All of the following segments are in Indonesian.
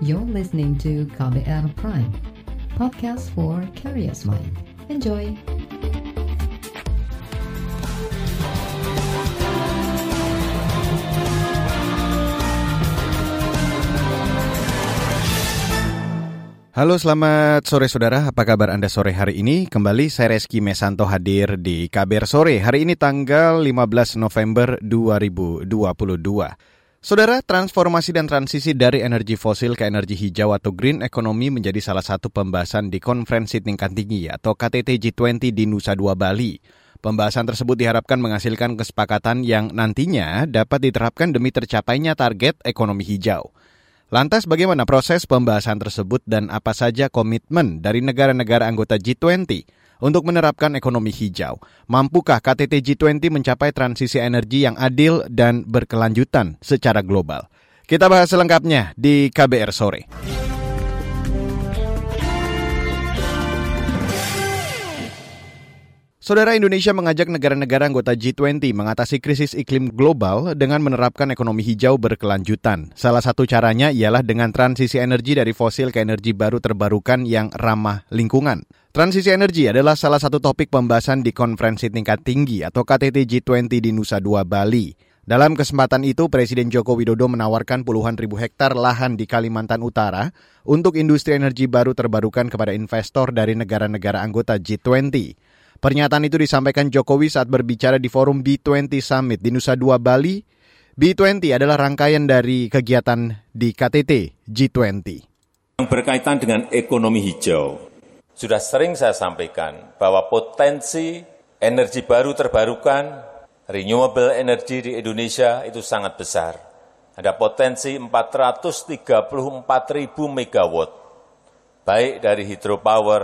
You're listening to KBR Prime, podcast for curious mind. Enjoy! Halo selamat sore saudara, apa kabar Anda sore hari ini? Kembali saya Reski Mesanto hadir di KBR Sore. Hari ini tanggal 15 November 2022. Saudara, transformasi dan transisi dari energi fosil ke energi hijau atau green economy menjadi salah satu pembahasan di konferensi tingkat tinggi atau KTT G20 di Nusa Dua Bali. Pembahasan tersebut diharapkan menghasilkan kesepakatan yang nantinya dapat diterapkan demi tercapainya target ekonomi hijau. Lantas bagaimana proses pembahasan tersebut dan apa saja komitmen dari negara-negara anggota G20 untuk menerapkan ekonomi hijau? Mampukah KTT G20 mencapai transisi energi yang adil dan berkelanjutan secara global? Kita bahas selengkapnya di KBR sore. Saudara Indonesia mengajak negara-negara anggota G20 mengatasi krisis iklim global dengan menerapkan ekonomi hijau berkelanjutan. Salah satu caranya ialah dengan transisi energi dari fosil ke energi baru terbarukan yang ramah lingkungan. Transisi energi adalah salah satu topik pembahasan di konferensi tingkat tinggi atau KTT G20 di Nusa Dua, Bali. Dalam kesempatan itu, Presiden Joko Widodo menawarkan puluhan ribu hektar lahan di Kalimantan Utara untuk industri energi baru terbarukan kepada investor dari negara-negara anggota G20. Pernyataan itu disampaikan Jokowi saat berbicara di forum B20 Summit di Nusa Dua, Bali. B20 adalah rangkaian dari kegiatan di KTT G20. Yang berkaitan dengan ekonomi hijau, sudah sering saya sampaikan bahwa potensi energi baru terbarukan, renewable energy di Indonesia itu sangat besar. Ada potensi 434 ribu megawatt, baik dari hidropower,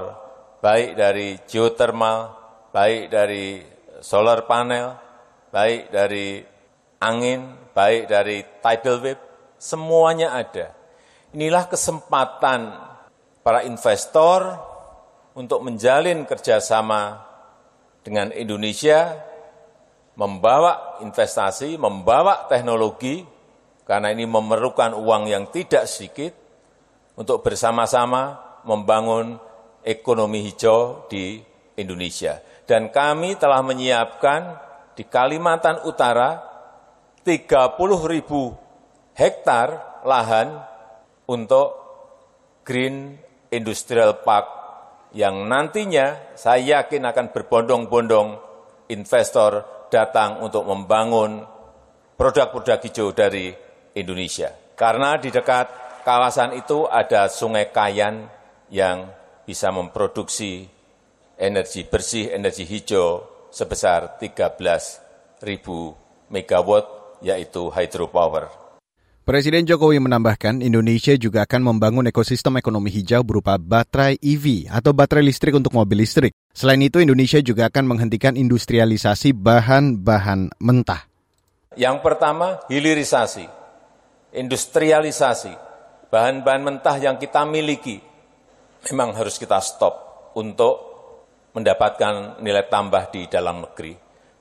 baik dari geothermal, baik dari solar panel, baik dari angin, baik dari tidal wave, semuanya ada. Inilah kesempatan para investor untuk menjalin kerjasama dengan Indonesia, membawa investasi, membawa teknologi, karena ini memerlukan uang yang tidak sedikit, untuk bersama-sama membangun ekonomi hijau di Indonesia. Dan kami telah menyiapkan di Kalimantan Utara 30 ribu hektar lahan untuk Green Industrial Park yang nantinya saya yakin akan berbondong-bondong investor datang untuk membangun produk-produk hijau dari Indonesia. Karena di dekat kawasan itu ada Sungai Kayan yang bisa memproduksi energi bersih, energi hijau sebesar 13 ribu megawatt, yaitu hydropower. Presiden Jokowi menambahkan Indonesia juga akan membangun ekosistem ekonomi hijau berupa baterai EV atau baterai listrik untuk mobil listrik. Selain itu, Indonesia juga akan menghentikan industrialisasi bahan-bahan mentah. Yang pertama, hilirisasi, industrialisasi. Bahan-bahan mentah yang kita miliki memang harus kita stop untuk mendapatkan nilai tambah di dalam negeri,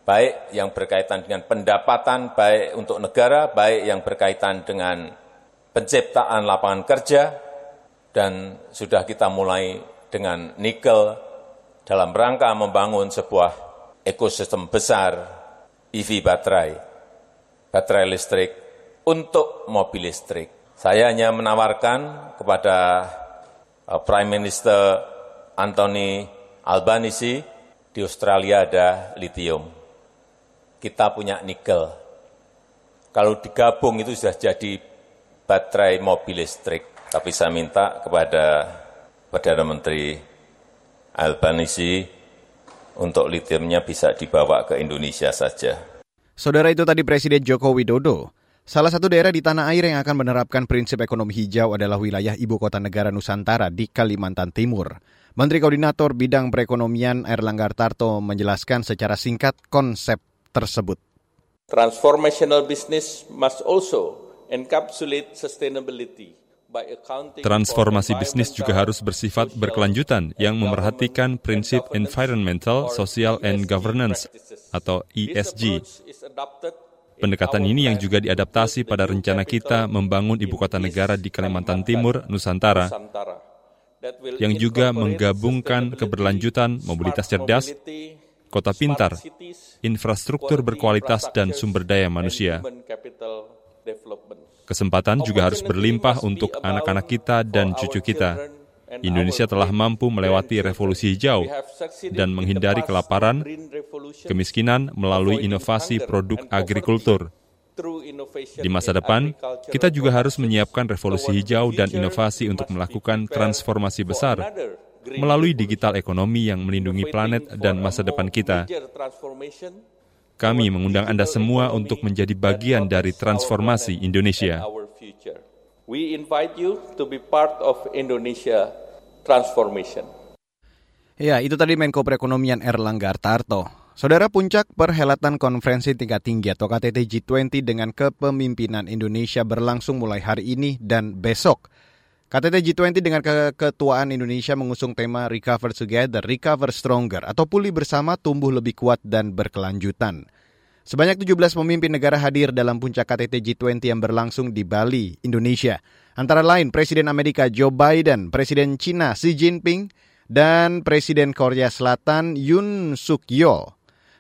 baik yang berkaitan dengan pendapatan, baik untuk negara, baik yang berkaitan dengan penciptaan lapangan kerja, dan sudah kita mulai dengan nikel dalam rangka membangun sebuah ekosistem besar EV baterai, baterai listrik untuk mobil listrik. Saya hanya menawarkan kepada uh, Prime Minister Anthony Albanisi, di Australia ada litium. Kita punya nikel. Kalau digabung itu sudah jadi baterai mobil listrik. Tapi saya minta kepada Perdana Menteri Albanisi untuk litiumnya bisa dibawa ke Indonesia saja. Saudara itu tadi Presiden Joko Widodo. Salah satu daerah di tanah air yang akan menerapkan prinsip ekonomi hijau adalah wilayah ibu kota negara Nusantara di Kalimantan Timur. Menteri Koordinator Bidang Perekonomian Erlangga Tarto menjelaskan secara singkat konsep tersebut. Transformational business must also encapsulate sustainability. Transformasi bisnis juga harus bersifat berkelanjutan yang memerhatikan prinsip environmental, social, and governance atau ESG. Pendekatan ini yang juga diadaptasi pada rencana kita membangun ibu kota negara di Kalimantan Timur, Nusantara, yang juga menggabungkan keberlanjutan mobilitas cerdas, kota pintar, infrastruktur berkualitas, dan sumber daya manusia. Kesempatan juga harus berlimpah untuk anak-anak kita dan cucu kita. Indonesia telah mampu melewati revolusi hijau dan menghindari kelaparan, kemiskinan melalui inovasi produk agrikultur. Di masa depan, kita juga harus menyiapkan revolusi hijau dan inovasi untuk melakukan transformasi besar melalui digital ekonomi yang melindungi planet dan masa depan kita. Kami mengundang Anda semua untuk menjadi bagian dari transformasi Indonesia. We invite you to be part of Indonesia transformation. Ya, itu tadi Menko Perekonomian Erlangga Tarto. Saudara puncak perhelatan konferensi tingkat tinggi atau KTT G20 dengan kepemimpinan Indonesia berlangsung mulai hari ini dan besok. KTT G20 dengan keketuaan Indonesia mengusung tema Recover Together, Recover Stronger atau pulih bersama tumbuh lebih kuat dan berkelanjutan. Sebanyak 17 pemimpin negara hadir dalam puncak KTT G20 yang berlangsung di Bali, Indonesia. Antara lain Presiden Amerika Joe Biden, Presiden China Xi Jinping, dan Presiden Korea Selatan Yoon Suk Yeol.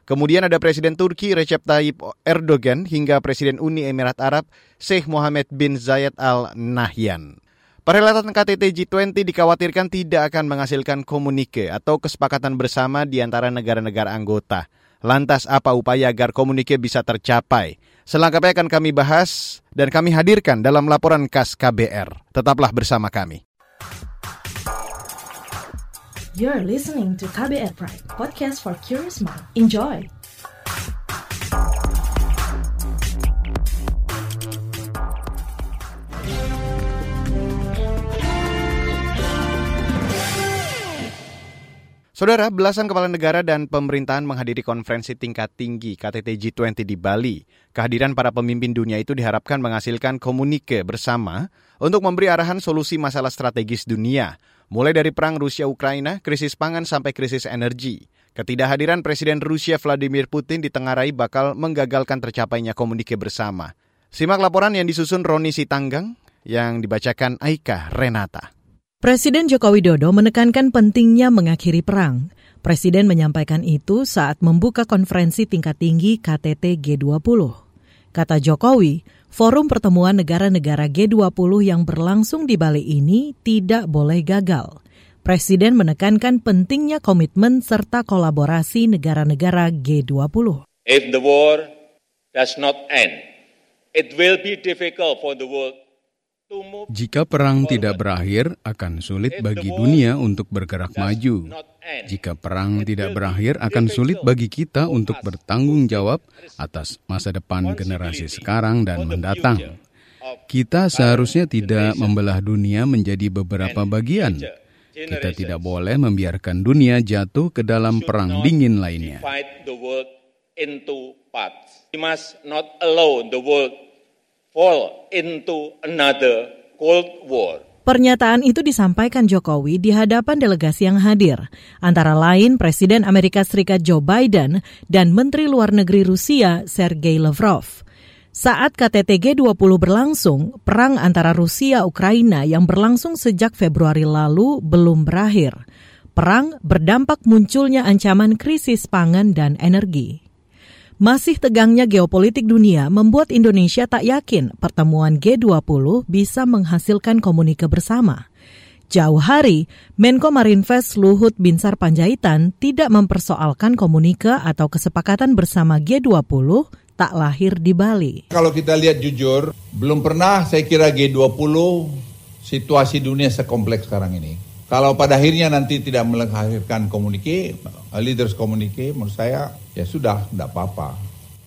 Kemudian ada Presiden Turki Recep Tayyip Erdogan hingga Presiden Uni Emirat Arab Sheikh Mohammed bin Zayed Al Nahyan. Perhelatan KTT G20 dikhawatirkan tidak akan menghasilkan komunike atau kesepakatan bersama di antara negara-negara anggota. Lantas apa upaya agar komunike bisa tercapai? Selengkapnya akan kami bahas dan kami hadirkan dalam laporan khas KBR. Tetaplah bersama kami. You're listening to KBR Pride, podcast for curious mind. Enjoy! Saudara, belasan kepala negara dan pemerintahan menghadiri konferensi tingkat tinggi KTT G20 di Bali. Kehadiran para pemimpin dunia itu diharapkan menghasilkan komunike bersama untuk memberi arahan solusi masalah strategis dunia, mulai dari perang Rusia-Ukraina, krisis pangan sampai krisis energi. Ketidakhadiran Presiden Rusia Vladimir Putin ditengarai bakal menggagalkan tercapainya komunike bersama. Simak laporan yang disusun Roni Sitanggang yang dibacakan Aika Renata. Presiden Joko Widodo menekankan pentingnya mengakhiri perang. Presiden menyampaikan itu saat membuka konferensi tingkat tinggi KTT G20. Kata Jokowi, forum pertemuan negara-negara G20 yang berlangsung di Bali ini tidak boleh gagal. Presiden menekankan pentingnya komitmen serta kolaborasi negara-negara G20. If the war does not end, it will be difficult for the world jika perang tidak berakhir, akan sulit bagi dunia untuk bergerak maju. Jika perang tidak berakhir, akan sulit bagi kita untuk bertanggung jawab atas masa depan generasi sekarang dan mendatang. Kita seharusnya tidak membelah dunia menjadi beberapa bagian. Kita tidak boleh membiarkan dunia jatuh ke dalam perang dingin lainnya. We must not allow the world fall into another Cold War. Pernyataan itu disampaikan Jokowi di hadapan delegasi yang hadir, antara lain Presiden Amerika Serikat Joe Biden dan Menteri Luar Negeri Rusia Sergei Lavrov. Saat KTT G20 berlangsung, perang antara Rusia-Ukraina yang berlangsung sejak Februari lalu belum berakhir. Perang berdampak munculnya ancaman krisis pangan dan energi. Masih tegangnya geopolitik dunia membuat Indonesia tak yakin pertemuan G20 bisa menghasilkan komunike bersama. Jauh hari, Menko Marinvest Luhut Binsar Panjaitan tidak mempersoalkan komunike atau kesepakatan bersama G20 tak lahir di Bali. Kalau kita lihat jujur, belum pernah saya kira G20 situasi dunia sekompleks sekarang ini. Kalau pada akhirnya nanti tidak melahirkan komunike, leaders komunike, menurut saya ya sudah, tidak apa-apa.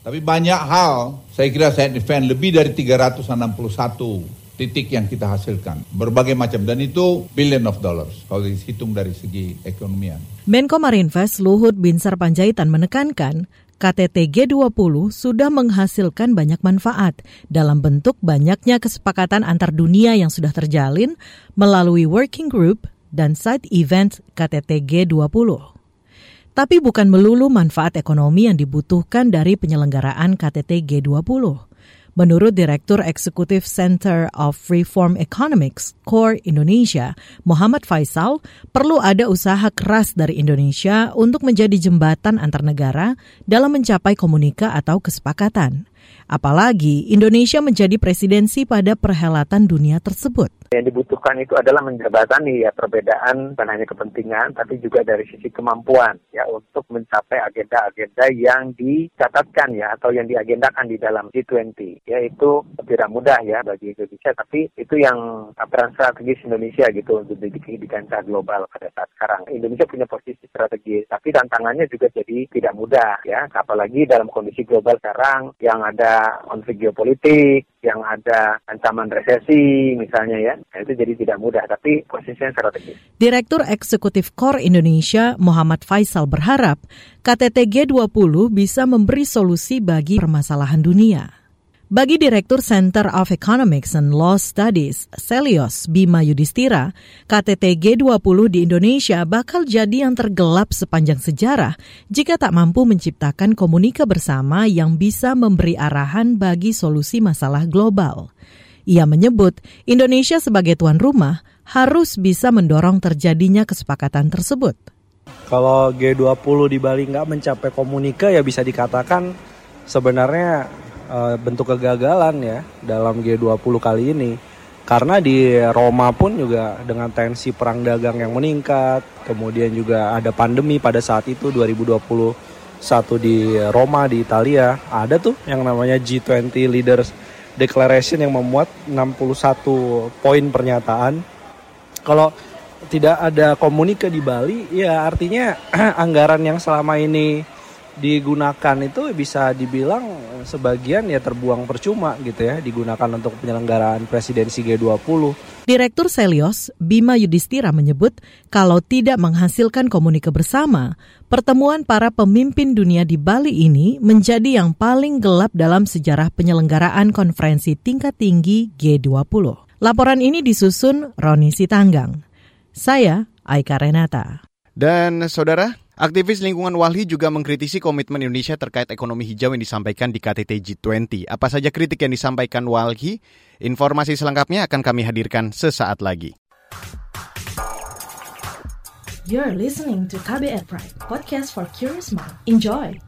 Tapi banyak hal, saya kira saya defend lebih dari 361 titik yang kita hasilkan. Berbagai macam, dan itu billion of dollars kalau dihitung dari segi ekonomian. Menko Marinvest Luhut Binsar Panjaitan menekankan, KTT G20 sudah menghasilkan banyak manfaat dalam bentuk banyaknya kesepakatan antar dunia yang sudah terjalin melalui working group dan side event KTT G20. Tapi bukan melulu manfaat ekonomi yang dibutuhkan dari penyelenggaraan KTT G20. Menurut Direktur Eksekutif Center of Reform Economics, CORE Indonesia, Muhammad Faisal, perlu ada usaha keras dari Indonesia untuk menjadi jembatan antar negara dalam mencapai komunika atau kesepakatan. Apalagi Indonesia menjadi presidensi pada perhelatan dunia tersebut. Yang dibutuhkan itu adalah menjembatani ya perbedaan bukan hanya kepentingan tapi juga dari sisi kemampuan ya untuk mencapai agenda-agenda yang dicatatkan ya atau yang diagendakan di dalam G20 ya itu tidak mudah ya bagi Indonesia tapi itu yang peran strategis Indonesia gitu untuk di, di global pada saat sekarang. Indonesia punya posisi strategis tapi tantangannya juga jadi tidak mudah ya apalagi dalam kondisi global sekarang yang ada konflik geopolitik yang ada ancaman resesi misalnya ya, nah, itu jadi tidak mudah, tapi posisinya strategis. Direktur Eksekutif KOR Indonesia Muhammad Faisal berharap KTT G20 bisa memberi solusi bagi permasalahan dunia. Bagi Direktur Center of Economics and Law Studies, Selios Bima Yudhistira, KTT G20 di Indonesia bakal jadi yang tergelap sepanjang sejarah jika tak mampu menciptakan komunika bersama yang bisa memberi arahan bagi solusi masalah global. Ia menyebut Indonesia sebagai tuan rumah harus bisa mendorong terjadinya kesepakatan tersebut. Kalau G20 di Bali nggak mencapai komunika ya bisa dikatakan sebenarnya uh, bentuk kegagalan ya dalam G20 kali ini. Karena di Roma pun juga dengan tensi perang dagang yang meningkat, kemudian juga ada pandemi pada saat itu 2020 satu di Roma di Italia ada tuh yang namanya G20 Leaders Declaration yang memuat 61 poin pernyataan. Kalau tidak ada komunika di Bali, ya artinya anggaran yang selama ini digunakan itu bisa dibilang sebagian ya terbuang percuma gitu ya digunakan untuk penyelenggaraan presidensi G20. Direktur Selios Bima Yudhistira menyebut kalau tidak menghasilkan komunikasi bersama, pertemuan para pemimpin dunia di Bali ini menjadi yang paling gelap dalam sejarah penyelenggaraan konferensi tingkat tinggi G20. Laporan ini disusun Roni Sitanggang. Saya Aika Renata. Dan saudara, Aktivis lingkungan Walhi juga mengkritisi komitmen Indonesia terkait ekonomi hijau yang disampaikan di KTT G20. Apa saja kritik yang disampaikan Walhi? Informasi selengkapnya akan kami hadirkan sesaat lagi. You're listening to KBR Pride, podcast for curious mind. Enjoy!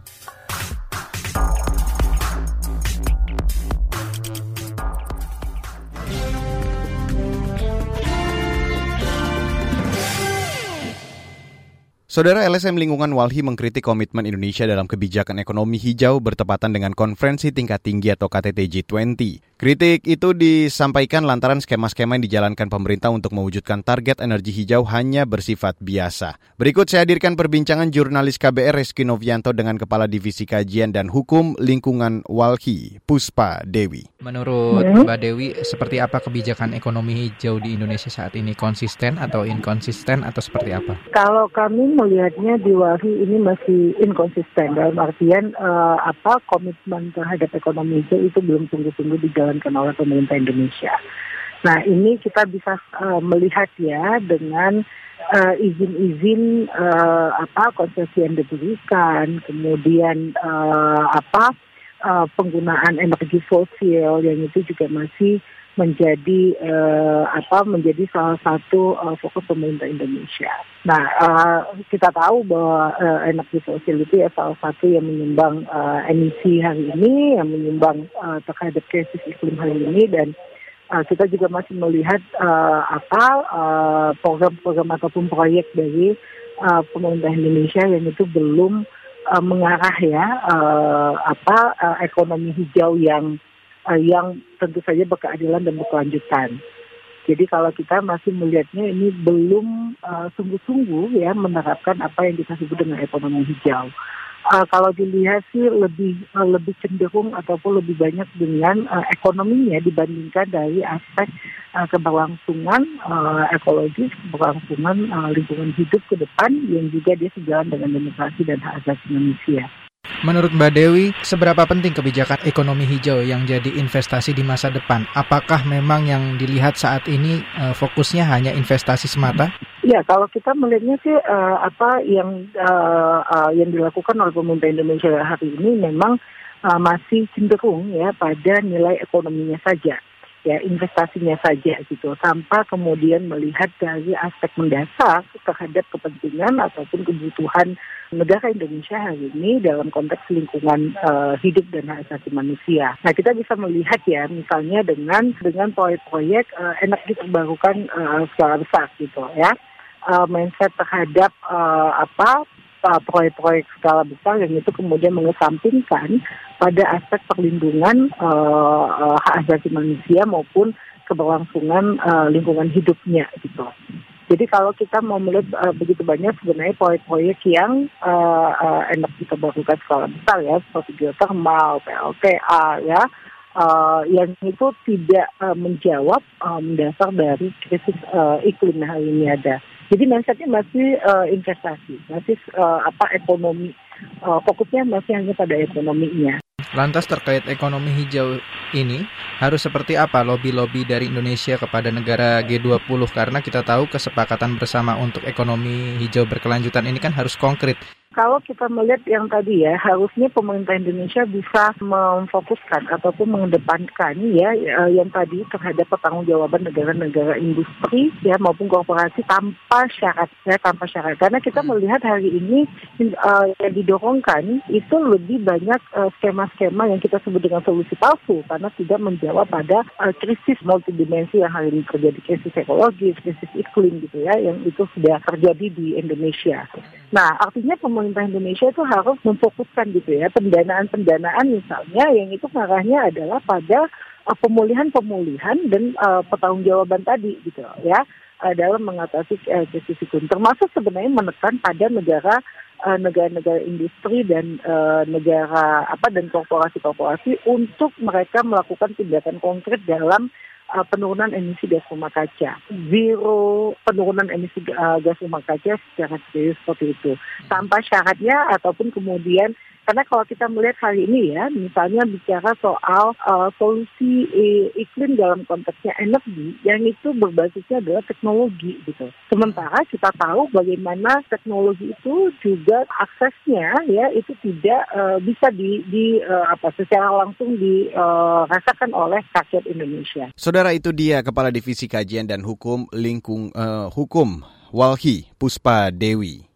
Saudara LSM Lingkungan Walhi mengkritik komitmen Indonesia dalam kebijakan ekonomi hijau bertepatan dengan konferensi tingkat tinggi atau KTT G20. Kritik itu disampaikan lantaran skema-skema yang dijalankan pemerintah untuk mewujudkan target energi hijau hanya bersifat biasa. Berikut saya hadirkan perbincangan jurnalis KBR Reski Novianto dengan Kepala Divisi Kajian dan Hukum Lingkungan Walhi, Puspa Dewi. Menurut? Mbak Dewi, seperti apa kebijakan ekonomi hijau di Indonesia saat ini? Konsisten atau inkonsisten atau seperti apa? Kalau kami melihatnya di Walhi ini masih inkonsisten dalam artian uh, apa komitmen terhadap ekonomi hijau itu belum sungguh-sungguh dijalankan oleh pemerintah Indonesia. Nah ini kita bisa uh, melihat ya dengan izin-izin uh, apa konsesi yang diberikan, kemudian uh, apa uh, penggunaan energi fosil yang itu juga masih menjadi uh, apa menjadi salah satu uh, fokus pemerintah Indonesia. Nah, uh, kita tahu bahwa uh, fosil itu ya salah satu yang menyumbang uh, emisi hari ini, yang menyumbang uh, terhadap krisis iklim hari ini dan uh, kita juga masih melihat uh, apa program-program uh, ataupun proyek dari uh, pemerintah Indonesia yang itu belum uh, mengarah ya uh, apa uh, ekonomi hijau yang uh, yang tentu saja berkeadilan dan berkelanjutan. Jadi kalau kita masih melihatnya ini belum uh, sungguh-sungguh ya menerapkan apa yang kita sebut dengan ekonomi hijau. Uh, kalau dilihat sih lebih uh, lebih cenderung ataupun lebih banyak dengan uh, ekonominya dibandingkan dari aspek uh, keberlangsungan uh, ekologis, keberlangsungan uh, lingkungan hidup ke depan yang juga dia sejalan dengan demokrasi dan hak asasi manusia. Menurut Mbak Dewi, seberapa penting kebijakan ekonomi hijau yang jadi investasi di masa depan? Apakah memang yang dilihat saat ini uh, fokusnya hanya investasi semata? Ya, kalau kita melihatnya sih uh, apa yang uh, uh, yang dilakukan oleh pemerintah Indonesia hari ini memang uh, masih cenderung ya pada nilai ekonominya saja ya investasinya saja gitu tanpa kemudian melihat dari aspek mendasar terhadap kepentingan ataupun kebutuhan negara Indonesia hari ini dalam konteks lingkungan uh, hidup dan hak asasi manusia. Nah kita bisa melihat ya misalnya dengan dengan proyek-proyek uh, energi terbarukan uh, skala besar gitu ya uh, mindset terhadap uh, apa proyek-proyek skala besar yang itu kemudian mengesampingkan pada aspek perlindungan uh, uh, hak asasi manusia maupun keberlangsungan uh, lingkungan hidupnya gitu. Jadi kalau kita mau melihat uh, begitu banyak sebenarnya proyek-proyek yang uh, uh, energi terbarukan skala besar ya seperti geothermal, PLTA ya, uh, yang itu tidak uh, menjawab uh, mendasar dari krisis uh, iklim yang ini ada. Jadi mindsetnya masih uh, investasi, masih uh, apa ekonomi, uh, fokusnya masih hanya pada ekonominya. Lantas terkait ekonomi hijau ini harus seperti apa lobby-lobby dari Indonesia kepada negara G20 karena kita tahu kesepakatan bersama untuk ekonomi hijau berkelanjutan ini kan harus konkret. Kalau kita melihat yang tadi ya, harusnya pemerintah Indonesia bisa memfokuskan ataupun mengedepankan ya eh, yang tadi terhadap pertanggungjawaban negara-negara industri ya maupun korporasi tanpa syarat ya tanpa syarat. Karena kita hmm. melihat hari ini uh, yang didorongkan itu lebih banyak uh, skema-skema yang kita sebut dengan solusi palsu karena tidak menjawab pada uh, krisis multidimensi yang hari ini terjadi krisis ekologi, krisis iklim gitu ya yang itu sudah terjadi di Indonesia. Nah, artinya pemerintah Indonesia itu harus memfokuskan gitu ya pendanaan-pendanaan misalnya yang itu arahnya adalah pada uh, pemulihan-pemulihan dan uh, pertanggungjawaban tadi gitu ya uh, dalam mengatasi uh, krisis iklim. Termasuk sebenarnya menekan pada negara uh, negara-negara industri dan uh, negara apa dan korporasi-korporasi untuk mereka melakukan tindakan konkret dalam uh, penurunan emisi gas rumah kaca, zero penurunan emisi uh, gas rumah kaca secara serius seperti itu, tanpa syaratnya ataupun kemudian karena kalau kita melihat hari ini ya, misalnya bicara soal uh, solusi iklim dalam konteksnya energi, yang itu berbasisnya adalah teknologi gitu. Sementara kita tahu bagaimana teknologi itu juga aksesnya ya itu tidak uh, bisa di, di uh, apa secara langsung dirasakan oleh rakyat Indonesia. Saudara itu dia Kepala Divisi Kajian dan Hukum Lingkung uh, Hukum Walhi Puspa Dewi.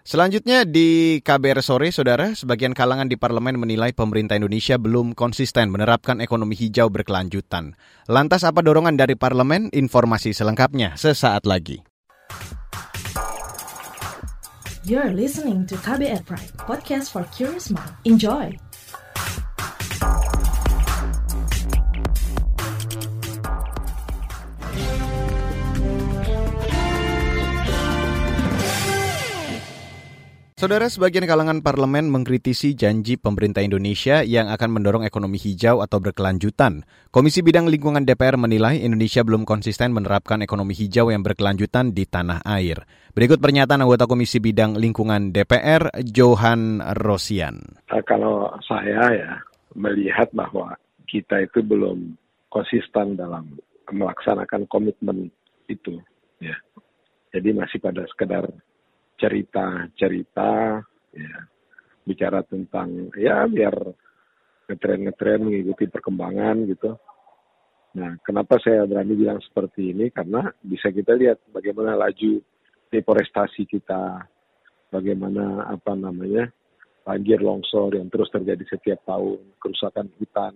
Selanjutnya di KBR sore, saudara, sebagian kalangan di parlemen menilai pemerintah Indonesia belum konsisten menerapkan ekonomi hijau berkelanjutan. Lantas apa dorongan dari parlemen? Informasi selengkapnya sesaat lagi. You're listening to KBR Pride, podcast for curious mind. Enjoy! Saudara, sebagian kalangan parlemen mengkritisi janji pemerintah Indonesia yang akan mendorong ekonomi hijau atau berkelanjutan. Komisi Bidang Lingkungan DPR menilai Indonesia belum konsisten menerapkan ekonomi hijau yang berkelanjutan di tanah air. Berikut pernyataan anggota Komisi Bidang Lingkungan DPR, Johan Rosian. Eh, kalau saya ya melihat bahwa kita itu belum konsisten dalam melaksanakan komitmen itu, ya. Jadi masih pada sekedar cerita-cerita ya bicara tentang ya biar ngetren-ngetren mengikuti perkembangan gitu. Nah, kenapa saya berani bilang seperti ini? Karena bisa kita lihat bagaimana laju deforestasi kita, bagaimana apa namanya banjir longsor yang terus terjadi setiap tahun, kerusakan hutan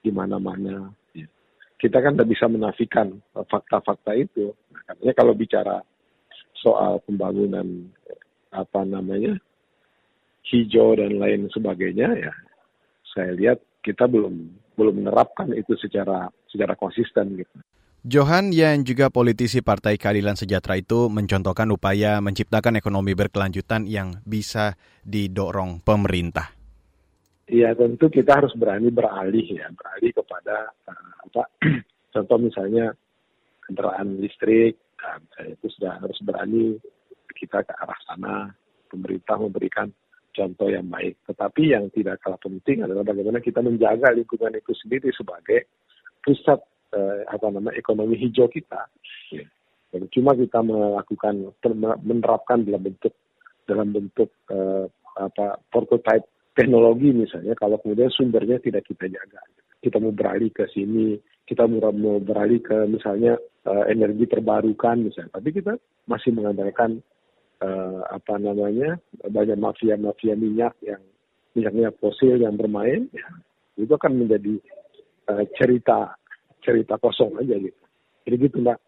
di mana-mana. Ya. Kita kan tidak bisa menafikan fakta-fakta itu. Nah, katanya kalau bicara soal pembangunan apa namanya hijau dan lain sebagainya ya saya lihat kita belum belum menerapkan itu secara secara konsisten gitu. Johan yang juga politisi Partai Keadilan Sejahtera itu mencontohkan upaya menciptakan ekonomi berkelanjutan yang bisa didorong pemerintah. Iya tentu kita harus berani beralih ya beralih kepada uh, apa contoh misalnya kendaraan listrik Saya itu sudah harus berani kita ke arah sana. Pemerintah memberikan contoh yang baik. Tetapi yang tidak kalah penting adalah bagaimana kita menjaga lingkungan itu sendiri sebagai pusat eh, apa namanya ekonomi hijau kita. Ya. Dan cuma kita melakukan menerapkan dalam bentuk dalam bentuk uh, apa prototype teknologi misalnya kalau kemudian sumbernya tidak kita jaga kita mau beralih ke sini kita mau beralih ke misalnya uh, energi terbarukan misalnya. Tapi kita masih mengandalkan uh, apa namanya banyak mafia-mafia minyak yang minyaknya fosil yang bermain ya, itu akan menjadi uh, cerita cerita kosong aja gitu. Jadi gitu mbak.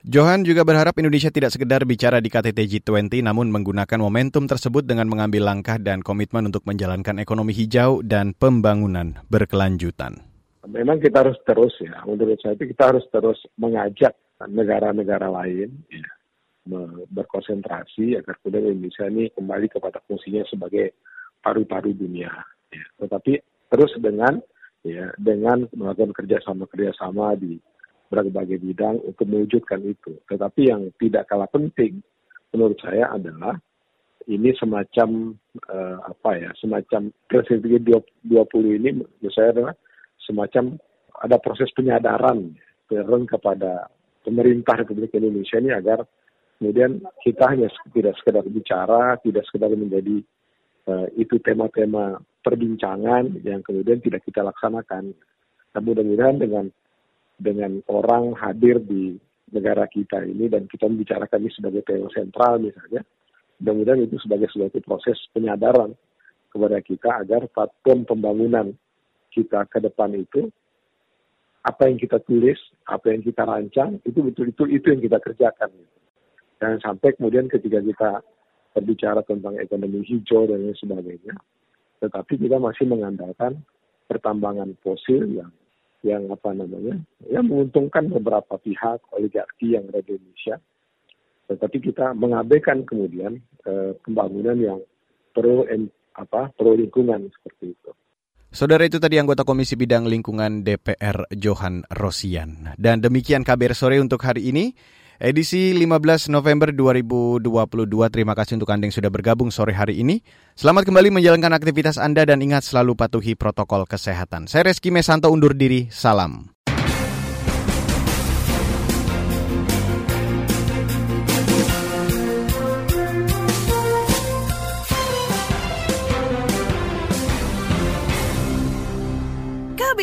Johan juga berharap Indonesia tidak sekedar bicara di KTT G20 namun menggunakan momentum tersebut dengan mengambil langkah dan komitmen untuk menjalankan ekonomi hijau dan pembangunan berkelanjutan. Memang kita harus terus ya, menurut saya itu kita harus terus mengajak negara-negara lain ya, berkonsentrasi agar kemudian Indonesia ini kembali kepada fungsinya sebagai paru-paru dunia. Ya. Tetapi terus dengan ya dengan melakukan kerjasama kerjasama di berbagai bidang untuk mewujudkan itu. Tetapi yang tidak kalah penting menurut saya adalah ini semacam uh, apa ya, semacam presidensi 20 ini menurut saya adalah semacam ada proses penyadaran penyadaran kepada pemerintah Republik Indonesia ini agar kemudian kita hanya tidak sekedar bicara, tidak sekedar menjadi uh, itu tema-tema perbincangan yang kemudian tidak kita laksanakan. Nah, mudah-mudahan dengan dengan orang hadir di negara kita ini dan kita membicarakan ini sebagai tema sentral misalnya, mudah-mudahan itu sebagai suatu proses penyadaran kepada kita agar platform pembangunan kita ke depan itu apa yang kita tulis, apa yang kita rancang itu betul-betul itu yang kita kerjakan. Jangan sampai kemudian ketika kita berbicara tentang ekonomi hijau dan lain sebagainya, tetapi kita masih mengandalkan pertambangan fosil yang yang apa namanya yang menguntungkan beberapa pihak oligarki yang ada di Indonesia tetapi kita mengabaikan kemudian eh, pembangunan yang pro apa pro lingkungan seperti itu. Saudara itu tadi anggota Komisi Bidang Lingkungan DPR Johan Rosian. Dan demikian kabar sore untuk hari ini. Edisi 15 November 2022. Terima kasih untuk Anda yang sudah bergabung sore hari ini. Selamat kembali menjalankan aktivitas Anda dan ingat selalu patuhi protokol kesehatan. Saya Reski Mesanto undur diri. Salam.